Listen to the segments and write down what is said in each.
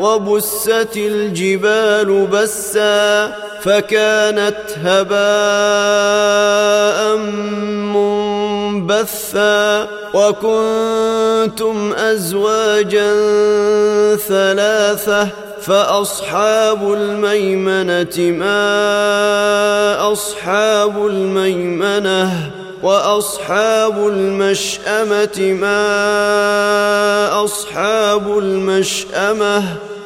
وبست الجبال بسا فكانت هباء منبثا وكنتم أزواجا ثلاثة فأصحاب الميمنة ما أصحاب الميمنة وأصحاب المشأمة ما أصحاب المشأمة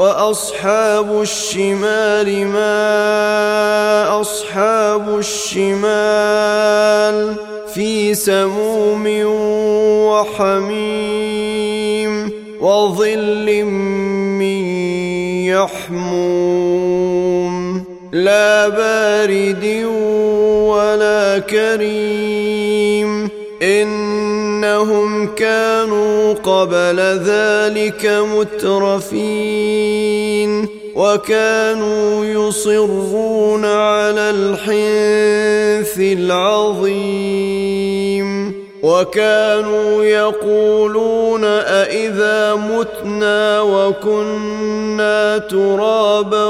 وأصحاب الشمال ما أصحاب الشمال في سموم وحميم وظل من يحموم لا بارد ولا كريم إنهم كانوا قبل ذلك مترفين وكانوا يصرون على الحنث العظيم وكانوا يقولون أإذا متنا وكنا ترابا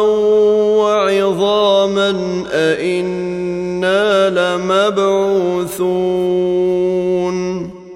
وعظاما أإنا لمبعوثون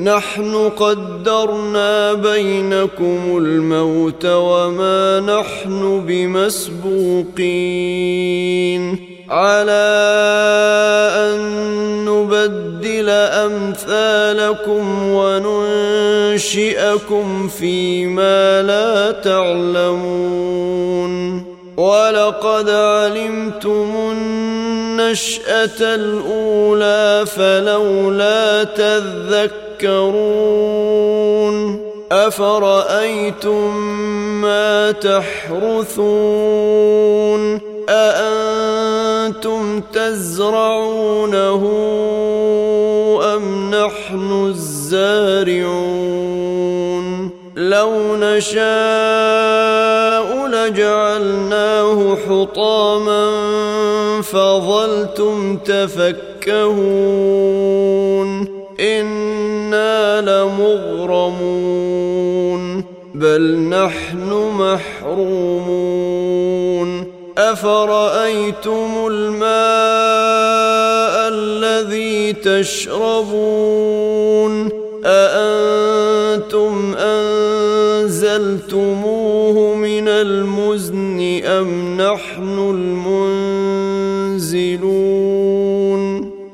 نحن قدرنا بينكم الموت وما نحن بمسبوقين. على أن نبدل أمثالكم وننشئكم فيما لا تعلمون. ولقد علمتم النشأة الأولى فلولا تذكرون أفرأيتم ما تحرثون أأنتم تزرعونه أم نحن الزارعون لو نشاء لجعلناه حطاما فظلتم تفكهون إنا لمغرمون بل نحن محرومون. أفرأيتم الماء الذي تشربون؟ أأنتم أنزلتموه من المزن أم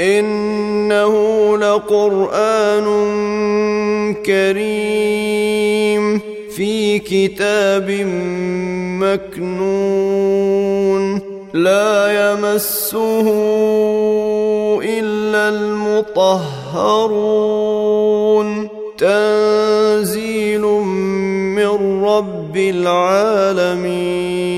إنه لقرآن كريم في كتاب مكنون. لا يمسه إلا المطهرون. تنزيل من رب العالمين.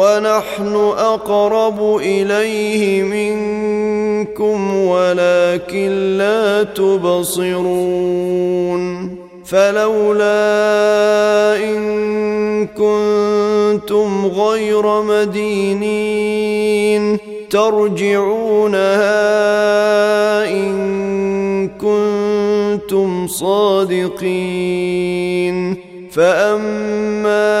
ونحن أقرب إليه منكم ولكن لا تبصرون فلولا إن كنتم غير مدينين ترجعونها إن كنتم صادقين فأما